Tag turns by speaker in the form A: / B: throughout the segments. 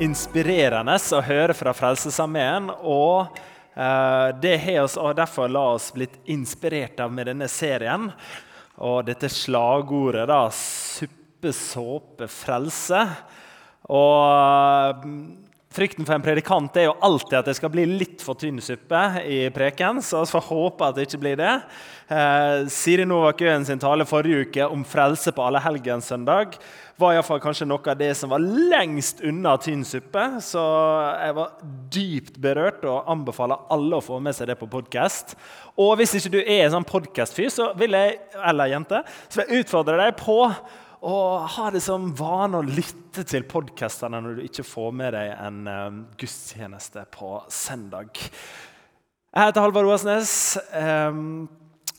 A: inspirerende å høre fra Frelsesarmeen. Og eh, det har oss og derfor la oss blitt inspirert av med denne serien. Og dette slagordet, da, 'suppe, såpe, frelse'. Og eh, Frykten for en predikant er jo alltid at det skal bli litt for tynn suppe i preken. Så vi får håpe at det ikke blir det. Eh, Siri Novak Øen sin tale forrige uke om frelse på allehelgenssøndag var i fall kanskje noe av det som var lengst unna tynn suppe. Så jeg var dypt berørt og anbefaler alle å få med seg det på podkast. Og hvis ikke du er en sånn podkastfyr, så vil jeg eller jente, så vil jeg utfordre deg på å ha det som vane å lytte til podkastene når du ikke får med deg en um, gudstjeneste på søndag. Jeg heter Halvard Roasnes, um,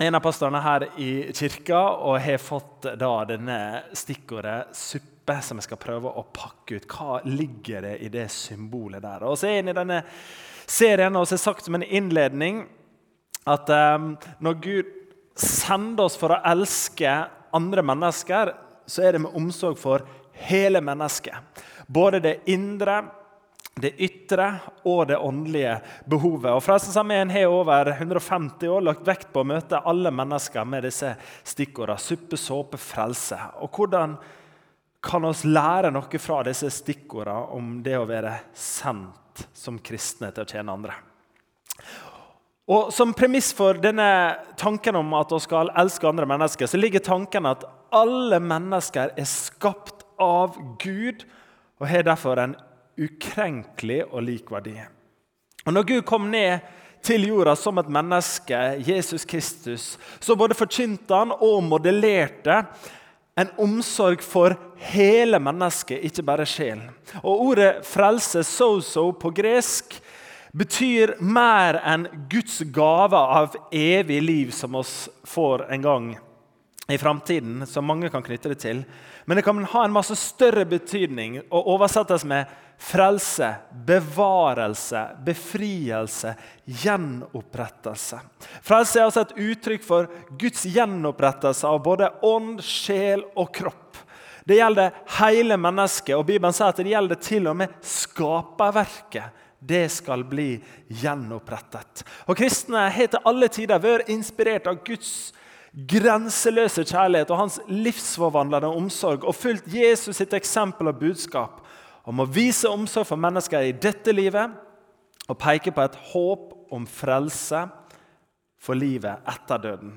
A: en av pastorene her i kirka, og har fått da denne stikkordet 'suppe', som jeg skal prøve å pakke ut. Hva ligger det i det symbolet der? Og så er jeg inne i denne serien og så er sagt som en innledning at um, når Gud sender oss for å elske andre mennesker, så er det med omsorg for hele mennesket. Både det indre, det ytre og det åndelige behovet. Og Frelsesarmeen har over 150 år lagt vekt på å møte alle mennesker med disse stikkordene suppe, såpe, frelse. Og hvordan kan vi lære noe fra disse stikkordene om det å være sendt som kristne til å tjene andre? Og Som premiss for denne tanken om at vi skal elske andre mennesker, så ligger tanken at alle mennesker er skapt av Gud og har derfor en ukrenkelig og lik verdi. Og Når Gud kom ned til jorda som et menneske, Jesus Kristus, så både forkynte han og modellerte en omsorg for hele mennesket, ikke bare sjelen. Og Ordet 'frelse', so-so på gresk, betyr mer enn Guds gave av evig liv som oss får en gang i framtiden, som mange kan knytte det til. Men det kan ha en masse større betydning og oversettes med frelse, bevarelse, befrielse, gjenopprettelse. Frelse er altså et uttrykk for Guds gjenopprettelse av både ånd, sjel og kropp. Det gjelder hele mennesket, og Bibelen sier at det gjelder til og med skaperverket det skal bli gjenopprettet. Og Kristne har til alle tider vært inspirert av Guds grenseløse kjærlighet og hans livsforvandlende omsorg og fulgt Jesus sitt eksempel og budskap om å vise omsorg for mennesker i dette livet og peke på et håp om frelse for livet etter døden.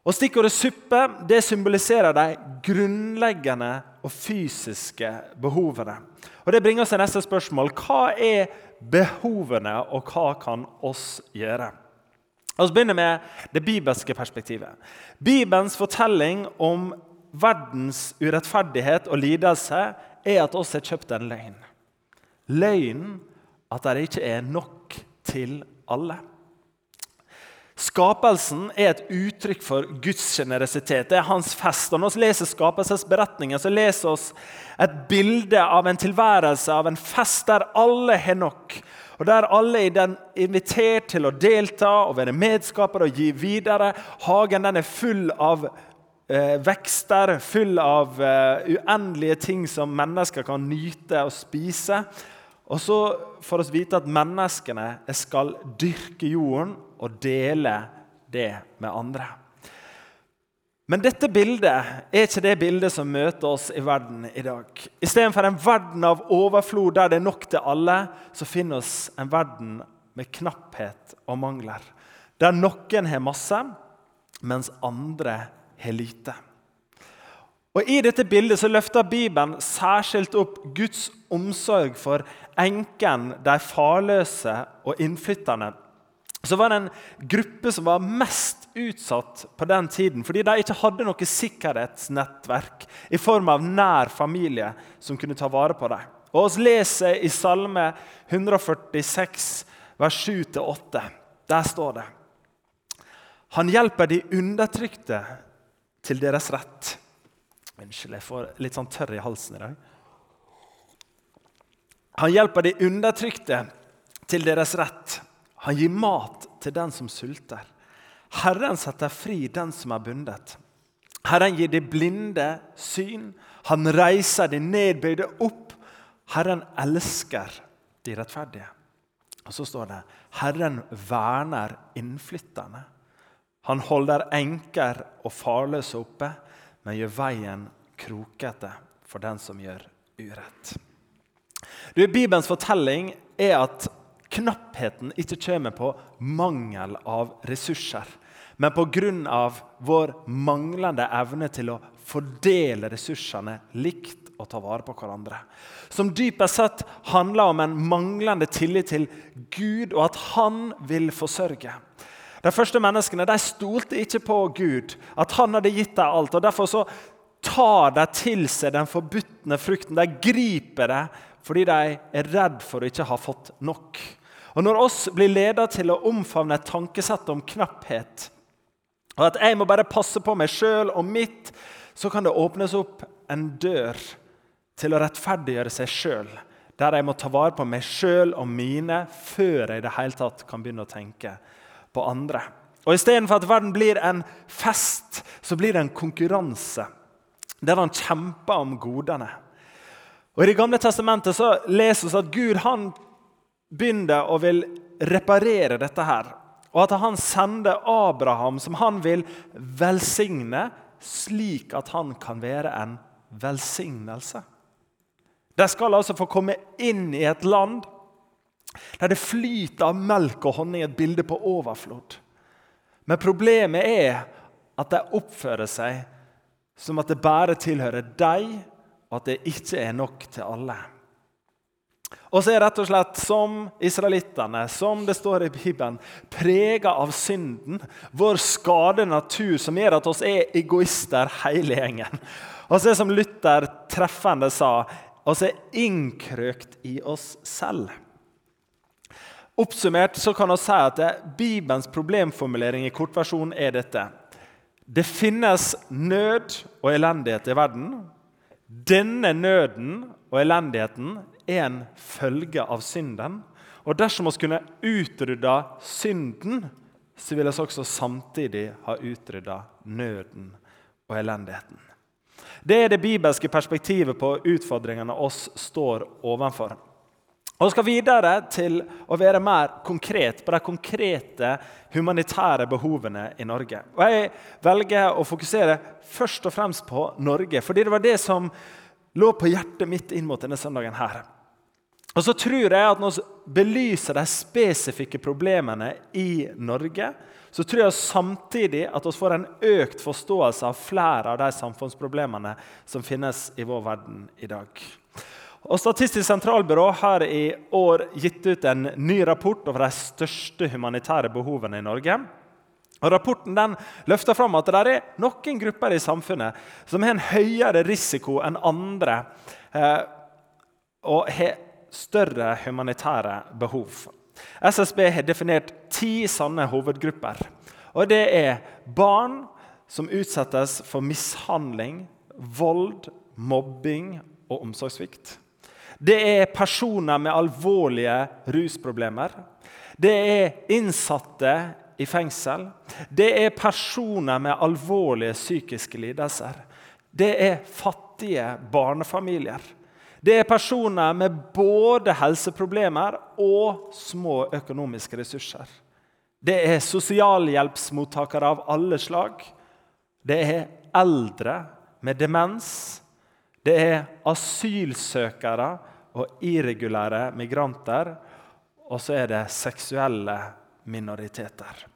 A: Og Stikkordet suppe det symboliserer de grunnleggende og fysiske behovene. Og Det bringer oss til neste spørsmål. Hva er behovene, og hva kan oss gjøre? La oss begynne med det bibelske perspektivet. Bibelens fortelling om verdens urettferdighet og lidelse er at oss har kjøpt en løgn. Løgnen at det ikke er nok til alle. Skapelsen er et uttrykk for Guds sjenerøsitet. Det er hans fest. Og når vi leser skapelsesberetningen, så leser vi et bilde av en tilværelse, av en fest der alle har nok. Og Der alle er invitert til å delta og være medskapere og gi videre. Hagen den er full av eh, vekster, full av eh, uendelige ting som mennesker kan nyte og spise. Og så får vi vite at menneskene skal dyrke jorden og dele det med andre. Men dette bildet er ikke det bildet som møter oss i verden i dag. Istedenfor en verden av overflod der det er nok til alle, så finner vi en verden med knapphet og mangler. Der noen har masse, mens andre har lite. Og I dette bildet så løfter Bibelen særskilt opp Guds omsorg for enken, de farløse og innflytterne. Så var det en gruppe som var mest utsatt på den tiden, fordi de ikke hadde noe sikkerhetsnettverk i form av nær familie som kunne ta vare på dem. Og oss leser i Salme 146, vers 7-8. Der står det Han hjelper de undertrykte til deres rett Unnskyld, jeg får litt sånn tørr i halsen i dag. Han hjelper de undertrykte til deres rett. Han gir mat til den som sulter. Herren setter fri den som er bundet. Herren gir de blinde syn. Han reiser de nedbøyde opp. Herren elsker de rettferdige. Og så står det Herren verner innflytterne. Han holder enker og farløse oppe, men gjør veien krokete for den som gjør urett. Du, Bibelens fortelling er at knappheten ikke kommer på mangel av ressurser, men pga. vår manglende evne til å fordele ressursene likt og ta vare på hverandre. Som dypest sett handler om en manglende tillit til Gud og at Han vil forsørge. De første menneskene de stolte ikke på Gud, at han hadde gitt dem alt. og Derfor så tar de til seg den forbudne frukten. De griper det fordi de er redd for å ikke ha fått nok. Og Når oss blir ledet til å omfavne et tankesett om knapphet, og at jeg må bare passe på meg sjøl og mitt, så kan det åpnes opp en dør til å rettferdiggjøre seg sjøl. Der jeg må ta vare på meg sjøl og mine før jeg i det hele tatt kan begynne å tenke på andre. Og Istedenfor at verden blir en fest, så blir det en konkurranse der han kjemper om godene. Og I Det gamle testamentet så leser vi at Gud han begynner å vil reparere dette. her, Og at han sender Abraham, som han vil velsigne, slik at han kan være en velsignelse. De skal altså få komme inn i et land der det flyter av melk og honning, et bilde på overflod. Men problemet er at de oppfører seg som at det bare tilhører deg, og at det ikke er nok til alle. Og så er rett og slett som israelittene, som det står i Bibelen, prega av synden, vår skade natur, som gjør at oss er egoister hele gjengen. Og så er som Luther treffende sa, oss er innkrøkt i oss selv. Oppsummert så kan vi si at Bibelens problemformulering i kortversjon er dette. Det finnes nød og elendighet i verden. Denne nøden og elendigheten en følge av synden. Og dersom vi kunne utrydda synden, så ville vi også samtidig ha utrydda nøden og elendigheten. Det er det bibelske perspektivet på utfordringene oss står overfor. Og Vi skal videre til å være mer konkret på de konkrete humanitære behovene i Norge. Og Jeg velger å fokusere først og fremst på Norge, fordi det var det som lå på hjertet mitt inn mot denne søndagen. her. Og så tror jeg at Når vi belyser de spesifikke problemene i Norge, så tror jeg samtidig at vi får en økt forståelse av flere av de samfunnsproblemene som finnes i vår verden i dag. Og Statistisk sentralbyrå har i år gitt ut en ny rapport over de største humanitære behovene i Norge. Og Rapporten den løfter fram at det er noen grupper i samfunnet som har en høyere risiko enn andre eh, og har større humanitære behov. SSB har definert ti sanne hovedgrupper. Og Det er barn som utsettes for mishandling, vold, mobbing og omsorgssvikt. Det er personer med alvorlige rusproblemer. Det er innsatte i fengsel. Det er personer med alvorlige psykiske lidelser. Det er fattige barnefamilier. Det er personer med både helseproblemer og små økonomiske ressurser. Det er sosialhjelpsmottakere av alle slag. Det er eldre med demens. Det er asylsøkere og irregulære migranter. Og så er det seksuelle minoriteter.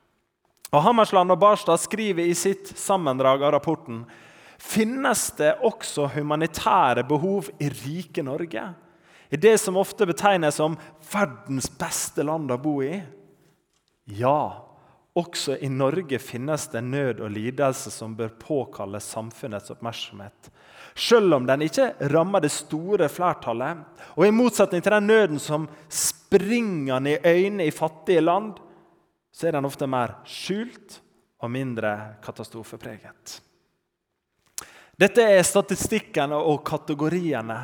A: Og Hammersland og Barstad skriver i sitt sammendrag av rapporten finnes det også humanitære behov i rike Norge. I det som ofte betegnes som verdens beste land å bo i. Ja, også i Norge finnes det nød og lidelse som bør påkalle samfunnets oppmerksomhet selv om den ikke rammer det store flertallet. Og i motsetning til den nøden som springer ned i øynene i fattige land, så er den ofte mer skjult og mindre katastrofepreget. Dette er statistikkene og kategoriene.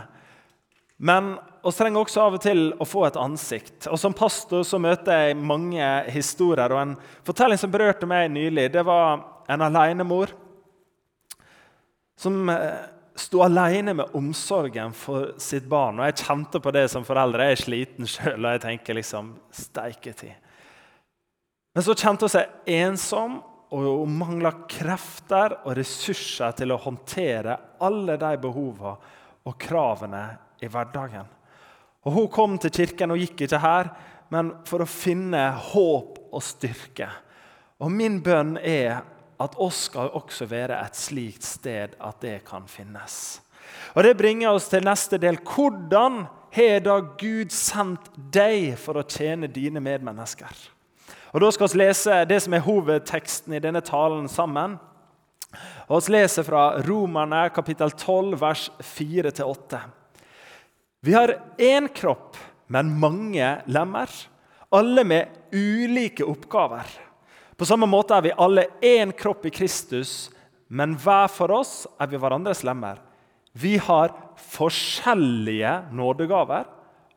A: Men vi trenger også av og til å få et ansikt. Og Som pastor så møter jeg mange historier. og En fortelling som berørte meg nylig, det var en alenemor som eh, sto alene med omsorgen for sitt barn. Og jeg kjente på det som forelder. Jeg er sliten sjøl, og jeg tenker liksom steiketid. Men så kjente hun seg ensom og hun mangla krefter og ressurser til å håndtere alle de behovene og kravene i hverdagen. Og Hun kom til kirken og gikk ikke her, men for å finne håp og styrke. Og Min bønn er at oss skal også være et slikt sted at det kan finnes. Og Det bringer oss til neste del. Hvordan har da Gud sendt deg for å tjene dine medmennesker? Og Da skal vi lese det som er hovedteksten i denne talen sammen. Og Vi leser fra Romerne kapittel 12, vers 4-8. Vi har én kropp, men mange lemmer, alle med ulike oppgaver. På samme måte er vi alle én kropp i Kristus, men hver for oss er vi hverandres lemmer. Vi har forskjellige nådegaver,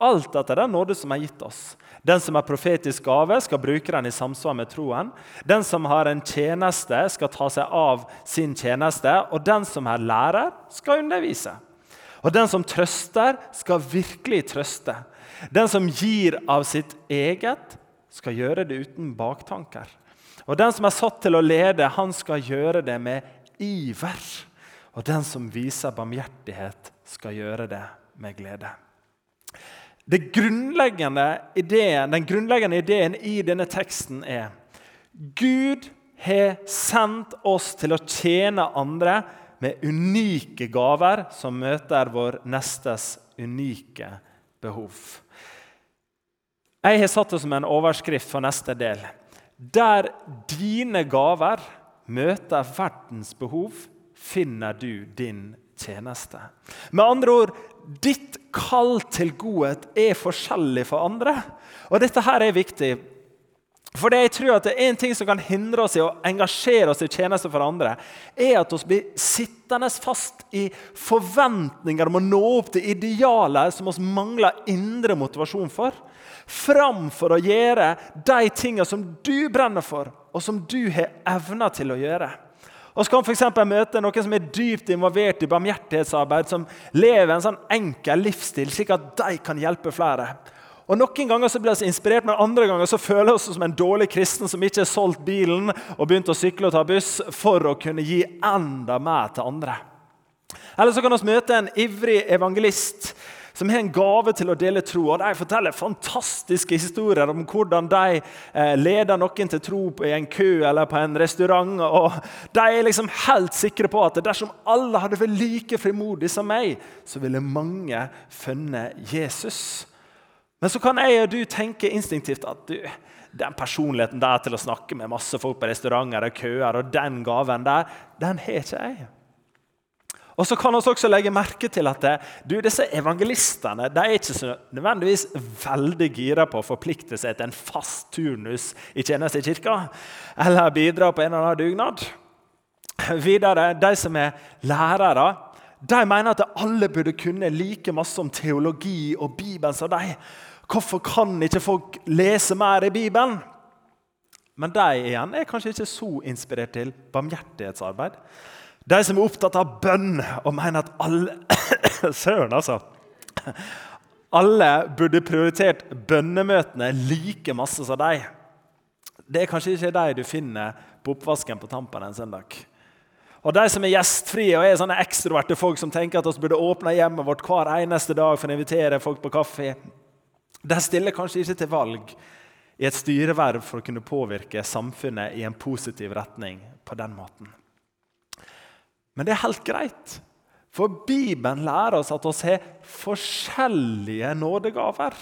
A: alt etter den nåde som er gitt oss. Den som er profetisk gave, skal bruke den i samsvar med troen. Den som har en tjeneste, skal ta seg av sin tjeneste. Og den som er lærer, skal undervise. Og den som trøster, skal virkelig trøste. Den som gir av sitt eget, skal gjøre det uten baktanker. Og den som er satt til å lede, han skal gjøre det med iver. Og den som viser barmhjertighet, skal gjøre det med glede. Grunnleggende ideen, den grunnleggende ideen i denne teksten er Gud har sendt oss til å tjene andre med unike gaver som møter vår nestes unike behov. Jeg har satt det som en overskrift for neste del. Der dine gaver møter verdens behov, finner du din tjeneste. Med andre ord ditt kall til godhet er forskjellig for andre. Og Dette her er viktig. For det jeg tror at det er En ting som kan hindre oss i å engasjere oss i tjeneste for andre, er at vi blir sittende fast i forventninger om å nå opp til idealer som vi mangler indre motivasjon for framfor å gjøre de tingene som du brenner for, og som du har evner til å gjøre. Og så kan f.eks. møte noen som er dypt involvert i barmhjertighetsarbeid, som lever en sånn enkel livsstil, slik at de kan hjelpe flere. Og Noen ganger så blir vi inspirert, men andre ganger så føler vi oss som en dårlig kristen som ikke har solgt bilen og begynt å sykle og ta buss for å kunne gi enda mer til andre. Eller så kan vi møte en ivrig evangelist som har en gave til å dele tro. og De forteller fantastiske historier om hvordan de eh, leder noen til tro i en kø eller på en restaurant. og De er liksom helt sikre på at dersom alle hadde vært like frimodige som meg, så ville mange funnet Jesus. Men så kan jeg og du tenke instinktivt at du, den personligheten der til å snakke med masse folk på restauranter og køer, og den gaven der, den har ikke jeg. Og så kan vi også legge merke til at du, disse evangelistene de er ikke så nødvendigvis veldig gira på å forplikte seg til en fast turnus i tjeneste i kirka eller bidra på en eller annen dugnad. Videre, De som er lærere, de mener at alle burde kunne like masse om teologi og Bibelen som de. Hvorfor kan ikke folk lese mer i Bibelen? Men de igjen er kanskje ikke så inspirert til barmhjertighetsarbeid. De som er opptatt av bønn og mener at alle Søren, altså. Alle burde prioritert bønnemøtene like masse som deg. Det er kanskje ikke de du finner på oppvasken på Tampen en søndag. Og De som er gjestfrie og er sånne ekstroverte folk som tenker at vi burde åpne hjemmet vårt hver eneste dag for å invitere folk på kaffe, de stiller kanskje ikke til valg i et styreverv for å kunne påvirke samfunnet i en positiv retning på den måten. Men det er helt greit. For Bibelen lærer oss at vi har forskjellige nådegaver.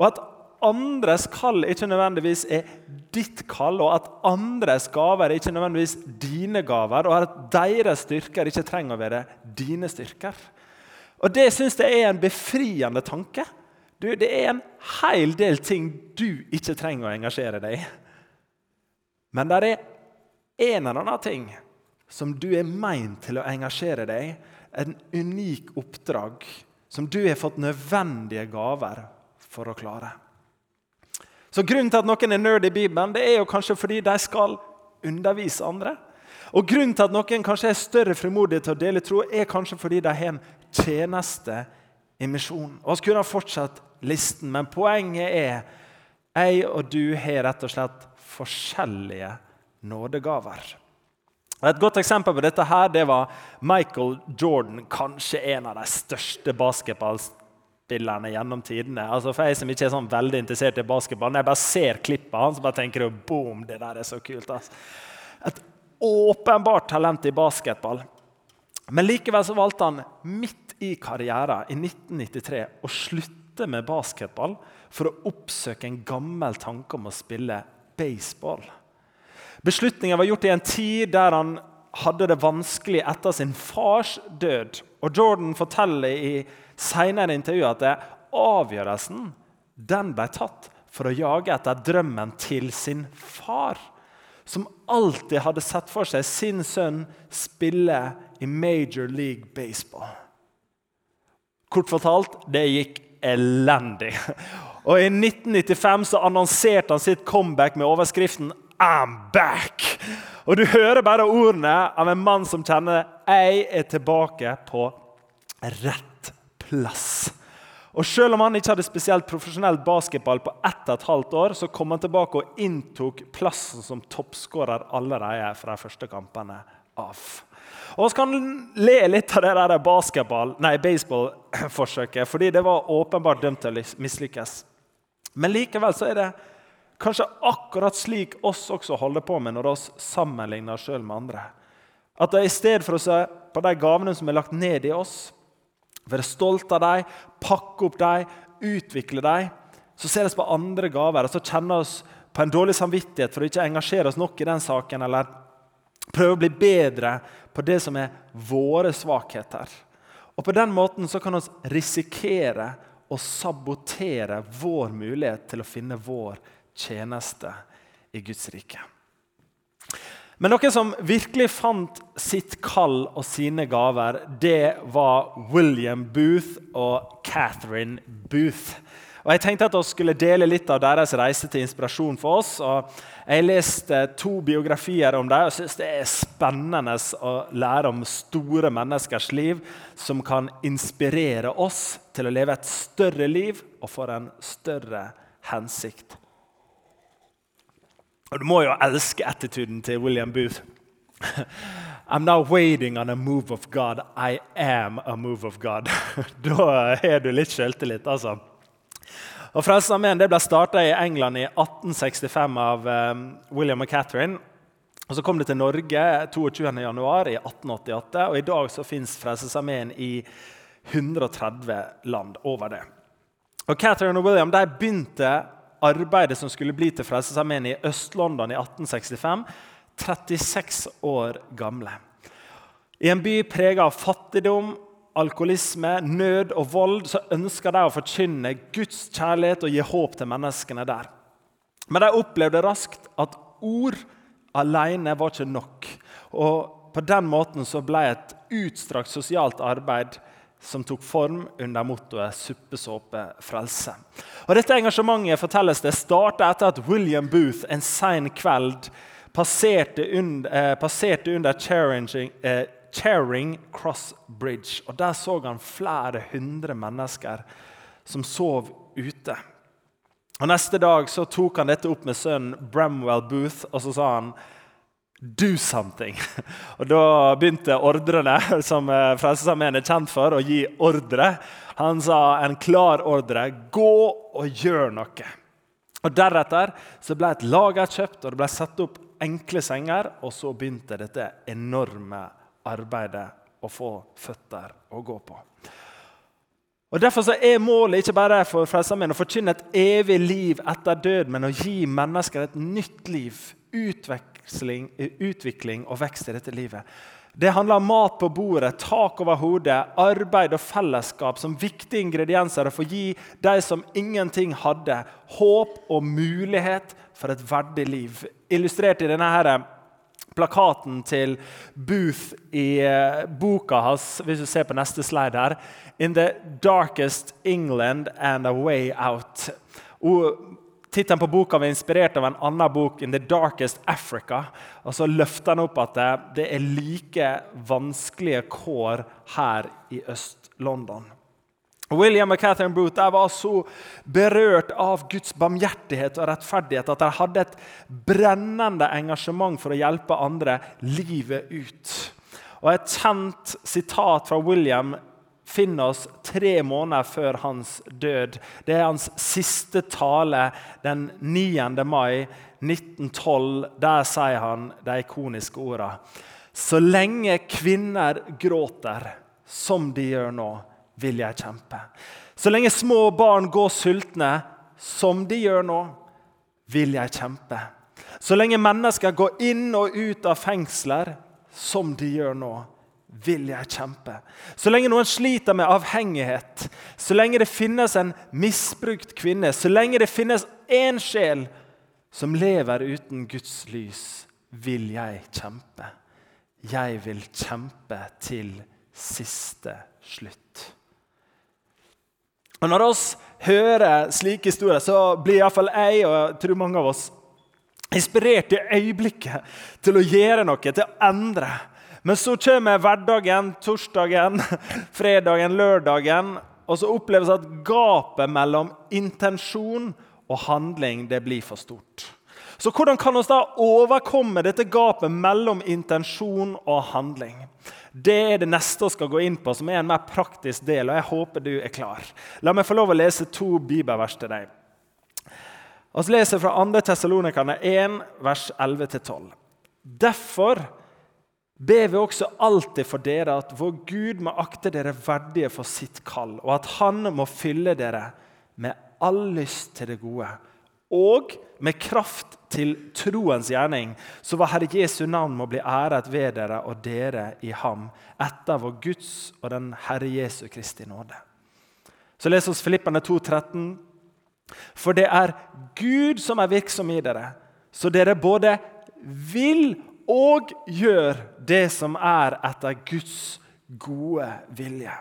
A: Og at andres kall ikke nødvendigvis er ditt kall, og at andres gaver ikke nødvendigvis dine gaver, og at deres styrker ikke trenger å være dine styrker. Og Det syns jeg er en befriende tanke. Du, det er en hel del ting du ikke trenger å engasjere deg i. Men det er en eller annen ting som du er meint til å engasjere deg en unik oppdrag som du har fått nødvendige gaver for å klare. Så Grunnen til at noen er nerd i Bibelen, det er jo kanskje fordi de skal undervise andre. Og Grunnen til at noen kanskje er større frimodighet til å dele tro, er kanskje fordi de har en tjeneste i misjon. Og Vi kunne ha fortsatt listen, men poenget er jeg og du har rett og slett forskjellige nådegaver. Et godt eksempel på dette her, det var Michael Jordan, kanskje en av de største basketballspillerne gjennom tidene. Altså For jeg som ikke er sånn veldig interessert i basketball, når jeg bare ser klippet hans, bare tenker jeg boom, det der er så kult. Altså. Et åpenbart talent i basketball. Men likevel så valgte han midt i karrieren i 1993 å slutte med basketball for å oppsøke en gammel tanke om å spille baseball. Beslutningen var gjort i en tid der han hadde det vanskelig etter sin fars død. Og Jordan forteller i senere intervju at det, avgjørelsen den ble tatt for å jage etter drømmen til sin far, som alltid hadde sett for seg sin sønn spille i Major League Baseball. Kort fortalt det gikk elendig. Og I 1995 så annonserte han sitt comeback med overskriften I'm back! Og du hører bare ordene av en mann som kjenner jeg er tilbake på rett plass. Og Selv om han ikke hadde spesielt profesjonell basketball på ett og et halvt år, så kom han tilbake og inntok plassen som toppskårer allerede fra første kampene av. Og så kan le litt av det der basketball, nei, baseballforsøket, fordi det var åpenbart dømt til å mislykkes. Men likevel så er det kanskje akkurat slik oss også holder på med når vi sammenligner oss sjøl med andre. At det i stedet for å se på de gavene som er lagt ned i oss, være stolt av dem, pakke opp dem, utvikle dem, så ser vi på andre gaver og så kjenner oss på en dårlig samvittighet for å ikke engasjere oss nok i den saken, eller prøve å bli bedre på det som er våre svakheter. Og På den måten så kan vi risikere å sabotere vår mulighet til å finne vår tjeneste i Guds rike. Men noen som virkelig fant sitt kall og sine gaver, det var William Booth og Catherine Booth. Og Jeg tenkte at vi skulle dele litt av deres reise til inspirasjon for oss. og Jeg leste to biografier om dem og syns det er spennende å lære om store menneskers liv som kan inspirere oss til å leve et større liv og for en større hensikt. Og Du må jo elske attituden til William Booth. I'm now waiting on a move of God. I am a move of God. da har du litt sjøltillit, altså. Og Frelsesarmeen ble starta i England i 1865 av um, William og Catherine. Og Så kom det til Norge 22.1.1888, og i dag så fins Frelsesarmeen i 130 land over det. Og Catherine og William de begynte arbeidet som skulle bli til Frelsesarmeen i Øst-London i 1865, 36 år gamle. I en by prega av fattigdom, alkoholisme, nød og vold så ønska de å forkynne Guds kjærlighet og gi håp til menneskene der. Men de opplevde raskt at ord alene var ikke nok. Og på den måten så ble et utstrakt sosialt arbeid som tok form under mottoet 'Suppesåpe frelse'. Og Dette engasjementet fortelles det starta etter at William Booth en sen kveld passerte under, eh, passerte under Charing, eh, Cross Bridge. Og Der så han flere hundre mennesker som sov ute. Og Neste dag så tok han dette opp med sønnen Bramwell Booth, og så sa han Do something. Og Da begynte ordrene, som eh, Frelsesarmeen er kjent for, å gi ordre. Han sa en klar ordre gå og gjør noe. Og Deretter så ble et lager kjøpt, og det ble satt opp enkle senger. Og så begynte dette enorme arbeidet å få føtter å gå på. Og Derfor er målet ikke bare for Frelsesarmeen å forkynne et evig liv etter død, men å gi mennesker et nytt liv. Utvekle utvikling og vekst i dette livet. Det handler om mat på bordet, tak over hodet, arbeid og fellesskap som viktige ingredienser å gi de som ingenting hadde, håp og mulighet for et verdig liv. Illustrert i denne her plakaten til Booth i eh, boka hans, hvis du ser på neste slide her, 'In the darkest England and a way out'. Tittelen på boka var inspirert av en annen bok, 'In the Darkest Africa'. Og så løfter han opp at det, er like vanskelige kår her i Øst-London. William og Catherine Booth var så berørt av Guds barmhjertighet og rettferdighet at de hadde et brennende engasjement for å hjelpe andre livet ut. Og Et kjent sitat fra William finner oss tre måneder før hans død. Det er hans siste tale den 9. mai 1912. Der sier han de ikoniske ordene. Så lenge kvinner gråter, som de gjør nå, vil jeg kjempe. Så lenge små barn går sultne, som de gjør nå, vil jeg kjempe. Så lenge mennesker går inn og ut av fengsler, som de gjør nå, vil jeg kjempe. Så lenge noen sliter med avhengighet, så lenge det finnes en misbrukt kvinne, så lenge det finnes én sjel som lever uten Guds lys, vil jeg kjempe. Jeg vil kjempe til siste slutt. Og Når oss hører slike historier, så blir iallfall jeg og jeg tror mange av oss inspirert i øyeblikket til å gjøre noe, til å endre. Men så kommer hverdagen, torsdagen, fredagen, lørdagen, og så oppleves at gapet mellom intensjon og handling det blir for stort. Så hvordan kan vi da overkomme dette gapet mellom intensjon og handling? Det er det neste vi skal gå inn på, som er en mer praktisk del. og jeg håper du er klar. La meg få lov å lese to bibelvers til deg. Vi leser fra 2. Tessalonikerne 1, vers 11-12. Derfor ber vi også alltid for dere at vår Gud må akte dere verdige for sitt kall, og at Han må fylle dere med all lyst til det gode, og med kraft til troens gjerning, så hva Herre Jesu navn må bli æret ved dere og dere i ham, etter vår Guds og den Herre Jesu Kristi nåde. Så les oss Filippene 13. For det er Gud som er virksom i dere, så dere både vil og gjør det som er etter Guds gode vilje.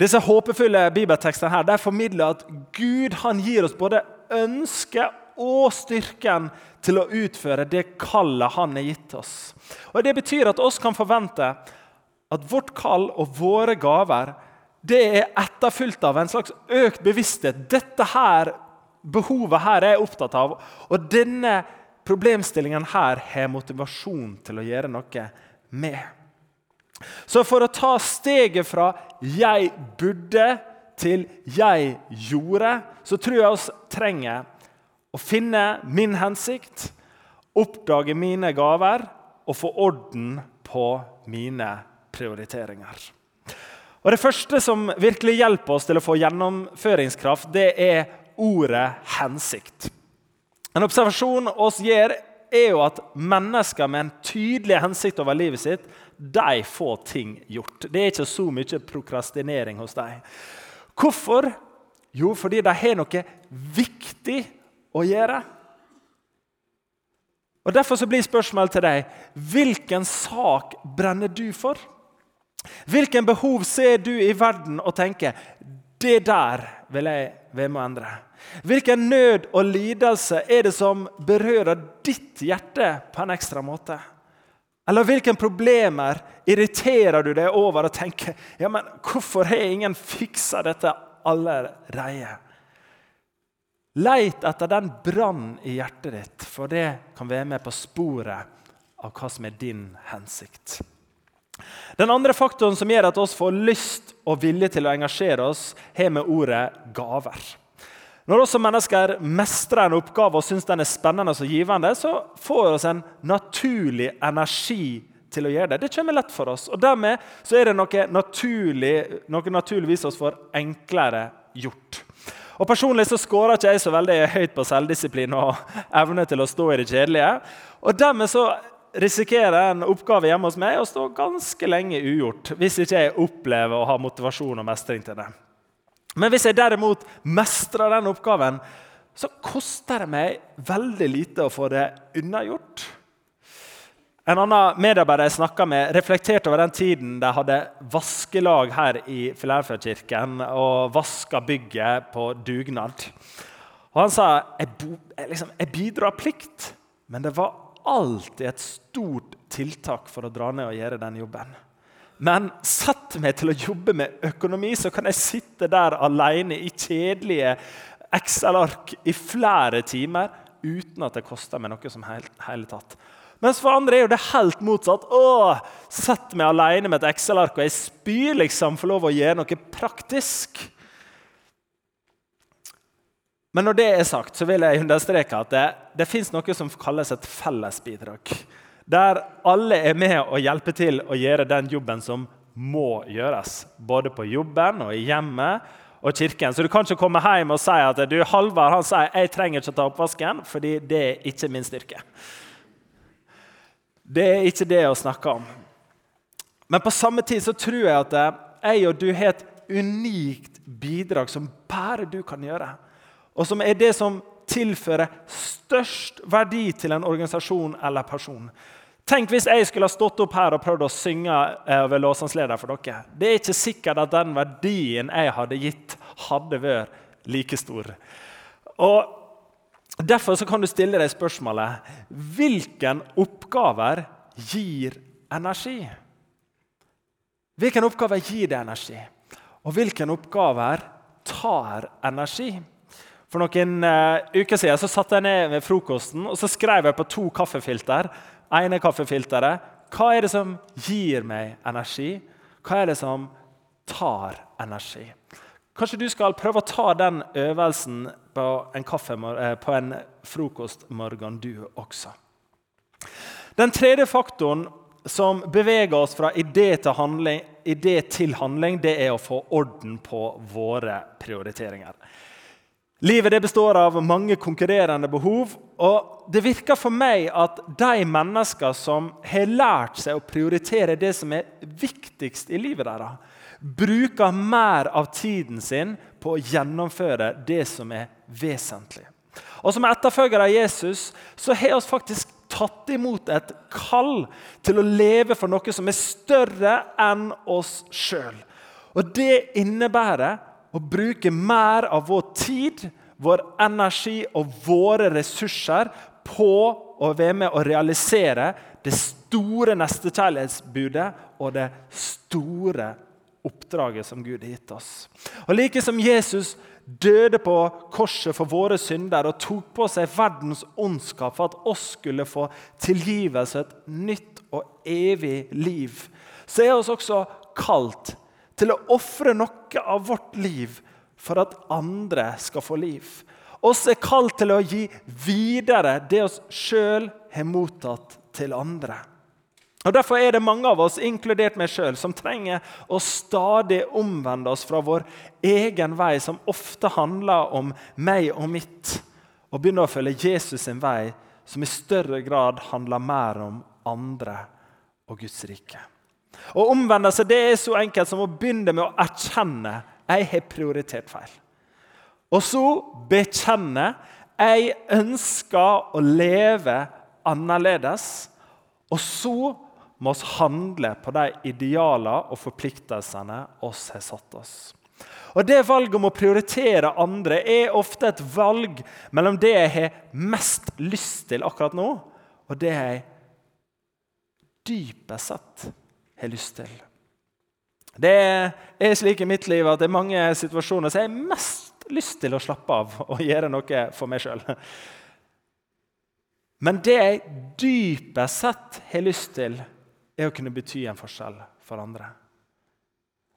A: Disse håpefulle bibeltekstene her, der formidler at Gud han gir oss både ønske og styrken til å utføre det kallet han har gitt oss. Og Det betyr at oss kan forvente at vårt kall og våre gaver det er etterfulgt av en slags økt bevissthet. Dette her, behovet her er jeg opptatt av. Og denne problemstillingen her har motivasjon til å gjøre noe med. Så for å ta steget fra 'jeg burde' til 'jeg gjorde', så tror jeg vi trenger å finne min hensikt, oppdage mine gaver og få orden på mine prioriteringer. Og Det første som virkelig hjelper oss til å få gjennomføringskraft, det er ordet 'hensikt'. En observasjon oss gjør, er jo at mennesker med en tydelig hensikt over livet sitt, de får ting gjort. Det er ikke så mye prokrastinering hos dem. Hvorfor? Jo, fordi de har noe viktig å gjøre. Og Derfor blir spørsmålet til deg hvilken sak brenner du for? Hvilken behov ser du i verden og tenker det der vil jeg endre? Hvilken nød og lidelse er det som berører ditt hjerte på en ekstra måte? Eller hvilke problemer irriterer du deg over og tenker ja, men hvorfor har ingen fiksa dette allerede? Leit etter den brannen i hjertet ditt, for det kan være med på sporet av hva som er din hensikt. Den andre faktoren som gjør at oss får lyst og vilje til å engasjere oss, har med ordet gaver. Når også mennesker mestrer en oppgave og syns den er spennende og givende, så får vi en naturlig energi til å gjøre det. Det kommer lett for oss. og Dermed så er det noe, naturlig, noe naturligvis oss får enklere gjort. Og Personlig så skårer ikke jeg så veldig høyt på selvdisiplin og evne til å stå i det kjedelige. Og Dermed så risikerer en oppgave hjemme hos meg å stå ganske lenge ugjort hvis ikke jeg opplever å ha motivasjon og mestring til det. Men hvis jeg derimot mestrer den oppgaven, så koster det meg veldig lite å få det unnagjort. En annen medarbeider jeg snakka med, reflekterte over den tiden de hadde vaskelag her i Filadelfia-kirken og vaska bygget på dugnad. Og Han sa jeg, bo, jeg, liksom, jeg bidro av plikt, men det var alltid et stort tiltak for å dra ned og gjøre den jobben. Men sett meg til å jobbe med økonomi, så kan jeg sitte der alene i kjedelige Excel-ark i flere timer uten at det koster meg noe som hele tatt. Mens for andre er jo det helt motsatt. Å, Sett meg alene med et Excel-ark, og jeg spyr liksom for lov å gjøre noe praktisk. Men når det er sagt, så vil jeg understreke at det, det fins noe som kalles et fellesbidrag. Der alle er med og hjelper til å gjøre den jobben som må gjøres. Både på jobben og i hjemmet og kirken. Så du kan ikke komme hjem og si at du, Halvard han sier jeg trenger ikke å ta oppvasken, fordi det er ikke min styrke. Det er ikke det å snakke om. Men på samme tid så tror jeg at jeg og du har et unikt bidrag som bare du kan gjøre. Og som er det som tilfører størst verdi til en organisasjon eller person. Tenk hvis jeg skulle ha stått opp her og prøvd å synge over ved låsangsleder for dere. Det er ikke sikkert at den verdien jeg hadde gitt, hadde vært like stor. Og Derfor kan du stille deg spørsmålet hvilken oppgaver gir energi? Hvilken oppgave gir det energi? Og hvilken oppgaver tar energi? For noen uh, uker siden så satte jeg ned ved frokosten og så skrev jeg på to kaffefilter ene kaffefilteret. Hva er det som gir meg energi? Hva er det som tar energi? Kanskje du skal prøve å ta den øvelsen på en, kaffe, eh, på en frokostmorgen, du også. Den tredje faktoren som beveger oss fra idé til, handling, idé til handling, det er å få orden på våre prioriteringer. Livet det består av mange konkurrerende behov. og Det virker for meg at de mennesker som har lært seg å prioritere det som er viktigst i livet deres, bruker mer av tiden sin på å gjennomføre det som er vesentlig. Og Som etterfølgere av Jesus så har vi faktisk tatt imot et kall til å leve for noe som er større enn oss sjøl. Og det innebærer å bruke mer av vår tid, vår energi og våre ressurser på å være med å realisere det store nestekjærlighetsbudet og det store oppdraget som Gud har gitt oss. Og Like som Jesus døde på korset for våre synder og tok på seg verdens ondskap for at oss skulle få tilgivelse, et nytt og evig liv, så er oss også kalt til å ofre noe av vårt liv for at andre skal få liv. Oss er kalt til å gi videre det oss sjøl har mottatt til andre. Og Derfor er det mange av oss, inkludert meg sjøl, som trenger å stadig omvende oss fra vår egen vei, som ofte handler om meg og mitt, og begynne å følge Jesus sin vei, som i større grad handler mer om andre og Guds rike. Å omvende seg det er så enkelt som å begynne med å erkjenne jeg har prioritert feil. Og så bekjenne jeg ønsker å leve annerledes. Og så må vi handle på de idealer og forpliktelsene oss har satt oss. Og Det valget om å prioritere andre er ofte et valg mellom det jeg har mest lyst til akkurat nå, og det jeg dypest sett har lyst til. Det er slik i mitt liv at det er mange situasjoner som jeg har mest lyst til å slappe av og gjøre noe for meg sjøl. Men det jeg dypest sett har lyst til, er å kunne bety en forskjell for andre.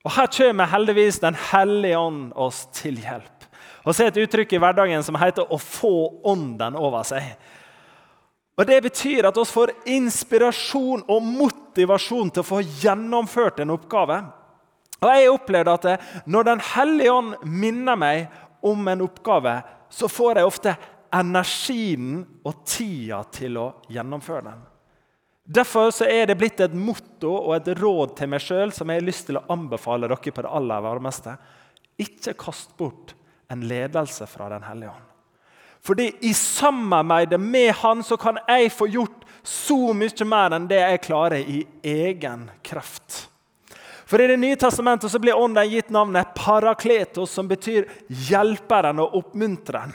A: Og Her kommer heldigvis Den hellige ånd oss til hjelp. Og så er et uttrykk i hverdagen som heter 'å få ånden over seg'. Og Det betyr at vi får inspirasjon og motivasjon til å få gjennomført en oppgave. Og Jeg opplevde at når Den hellige ånd minner meg om en oppgave, så får jeg ofte energien og tida til å gjennomføre den. Derfor er det blitt et motto og et råd til meg sjøl som jeg har lyst til å anbefale dere på det aller varmeste. Ikke kast bort en ledelse fra Den hellige ånd. Fordi i samarbeidet med Han så kan jeg få gjort så mye mer enn det jeg klarer i egen kraft. For I Det nye testamentet så blir Ånden gitt navnet Parakletos, som betyr hjelperen og oppmuntreren.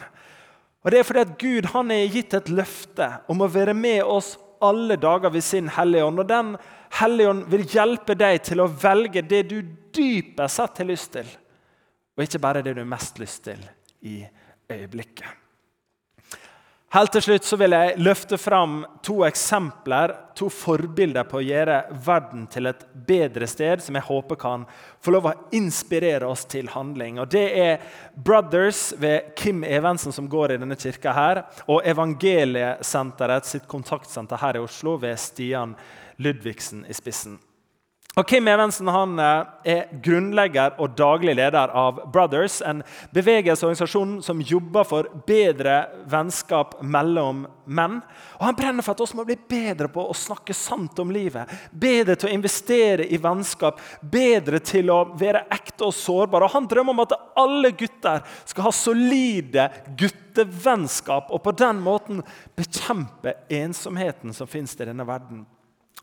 A: Og Det er fordi at Gud han er gitt et løfte om å være med oss alle dager ved sin Hellige Ånd. Og den Hellige Ånd vil hjelpe deg til å velge det du dypest sett har lyst til, og ikke bare det du har mest lyst til i øyeblikket. Helt til slutt så vil jeg løfte fram to eksempler, to forbilder på å gjøre verden til et bedre sted, som jeg håper kan få lov å inspirere oss til handling. Og Det er Brothers ved Kim Evensen, som går i denne kirka, her, og Evangeliesenteret sitt kontaktsenter her i Oslo ved Stian Ludvigsen i spissen. Og Kim Evensen han eh, er grunnlegger og daglig leder av Brothers, en bevegelsesorganisasjon som jobber for bedre vennskap mellom menn. Og Han brenner for at vi må bli bedre på å snakke sant om livet. Bedre til å investere i vennskap, bedre til å være ekte og sårbare. Og Han drømmer om at alle gutter skal ha solide guttevennskap og på den måten bekjempe ensomheten som finnes i denne verden.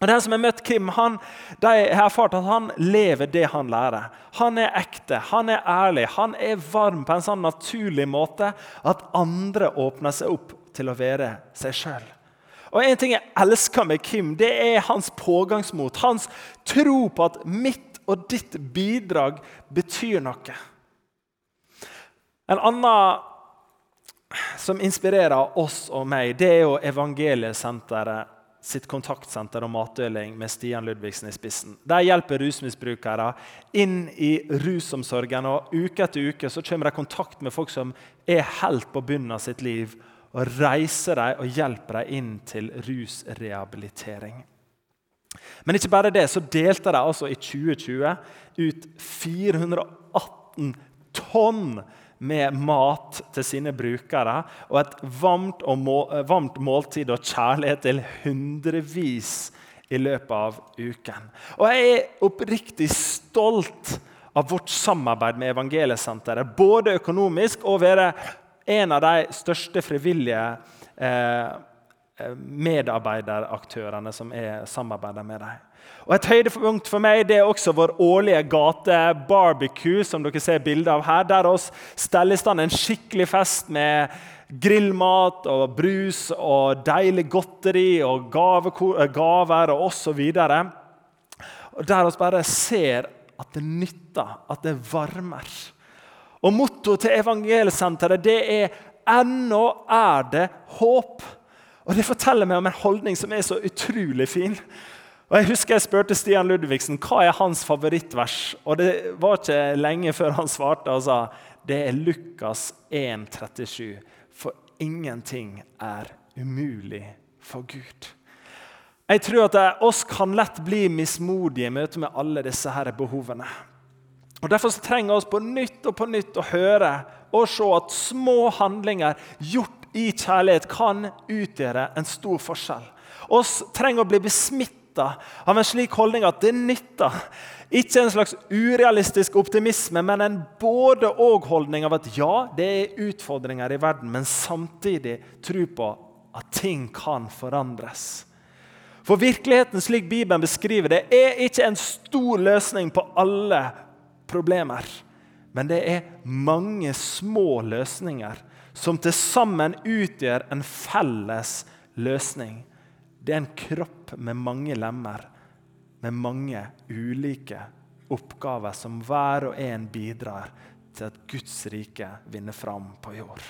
A: Og Den som har møtt Kim, han, de har erfart at han lever det han lærer. Han er ekte, han er ærlig, han er varm på en sånn naturlig måte at andre åpner seg opp til å være seg sjøl. Og En ting jeg elsker med Kim, det er hans pågangsmot. Hans tro på at mitt og ditt bidrag betyr noe. En annen som inspirerer oss og meg, det er jo Evangeliesenteret sitt kontaktsenter og matdeling med Stian Ludvigsen i spissen. De hjelper rusmisbrukere inn i rusomsorgen. og Uke etter uke så kommer de i kontakt med folk som er helt på bunnen av sitt liv, og reiser dem og hjelper dem inn til rusrehabilitering. Men ikke bare det, så delte de altså i 2020 ut 418 tonn med mat til sine brukere og et varmt, og må, varmt måltid og kjærlighet til hundrevis i løpet av uken. Og jeg er oppriktig stolt av vårt samarbeid med Evangeliesenteret. Både økonomisk og være en av de største frivillige eh, eh medarbeideraktørene som er samarbeider med dem. Og Et høydepunkt for meg det er også vår årlige gate-barbecue, som dere ser bilde av her, der oss steller i stand en skikkelig fest med grillmat og brus og deilig godteri og eh, gaver og osv. Der vi bare ser at det nytter, at det varmer. Og Mottoet til Evangelsenteret det er 'Ennå er det håp'. Og Det forteller meg om en holdning som er så utrolig fin. Og Jeg husker jeg spurte Stian Ludvigsen hva er hans favorittvers. Og Det var ikke lenge før han svarte og sa det er Lukas 1,37. For ingenting er umulig for Gud. Jeg tror at oss kan lett bli mismodige i møte med alle disse her behovene. Og Derfor trenger vi på nytt og på nytt å høre og se at små handlinger gjort i kjærlighet kan utgjøre en stor forskjell. Vi trenger å bli besmittet nytta av en slik holdning at det nytter. Ikke en slags urealistisk optimisme, men en både-og-holdning av at ja, det er utfordringer i verden, men samtidig tro på at ting kan forandres. For virkeligheten slik Bibelen beskriver det, er ikke en stor løsning på alle problemer. Men det er mange små løsninger som til sammen utgjør en felles løsning. Det er en kropp med mange lemmer, med mange ulike oppgaver som hver og en bidrar til at Guds rike vinner fram på jord.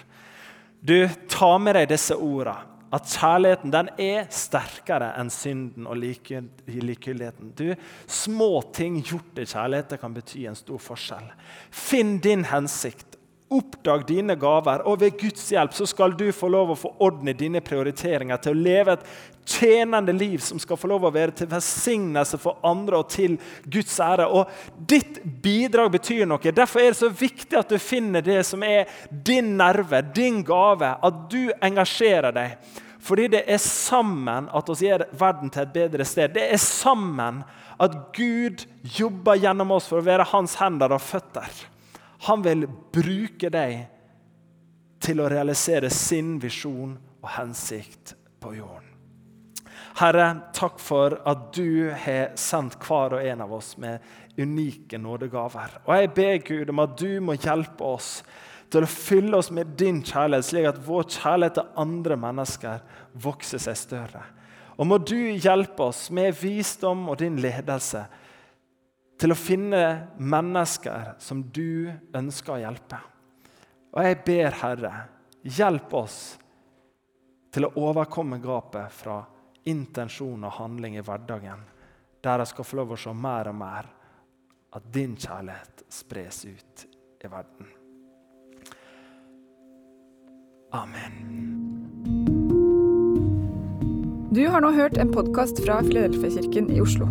A: Du, ta med deg disse ordene. At kjærligheten den er sterkere enn synden og likegyldigheten. Du, Små ting gjort i kjærlighet kan bety en stor forskjell. Finn din hensikt. Oppdag dine gaver, og ved Guds hjelp så skal du få lov å i dine prioriteringer til å leve et tjenende liv som skal få lov å være til velsignelse for andre og til Guds ære. Og Ditt bidrag betyr noe. Derfor er det så viktig at du finner det som er din nerve, din gave. At du engasjerer deg. Fordi det er sammen at vi gjør verden til et bedre sted. Det er sammen at Gud jobber gjennom oss for å være hans hender og føtter. Han vil bruke deg til å realisere sin visjon og hensikt på jorden. Herre, takk for at du har sendt hver og en av oss med unike nådegaver. Og Jeg ber Gud om at du må hjelpe oss til å fylle oss med din kjærlighet, slik at vår kjærlighet til andre mennesker vokser seg større. Og må du hjelpe oss med visdom og din ledelse til å finne mennesker som du ønsker å hjelpe. Og jeg ber, Herre, hjelp oss til å overkomme gapet fra intensjon og handling i hverdagen, der jeg skal få lov å se mer og mer at din kjærlighet spres ut i verden. Amen.
B: Du har nå hørt en podkast fra Filadelfia-kirken i Oslo.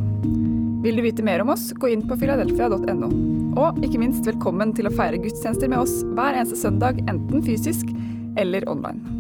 B: Vil du vite mer om oss, gå inn på filadelfia.no. Og ikke minst velkommen til å feire gudstjenester med oss hver eneste søndag, enten fysisk eller online.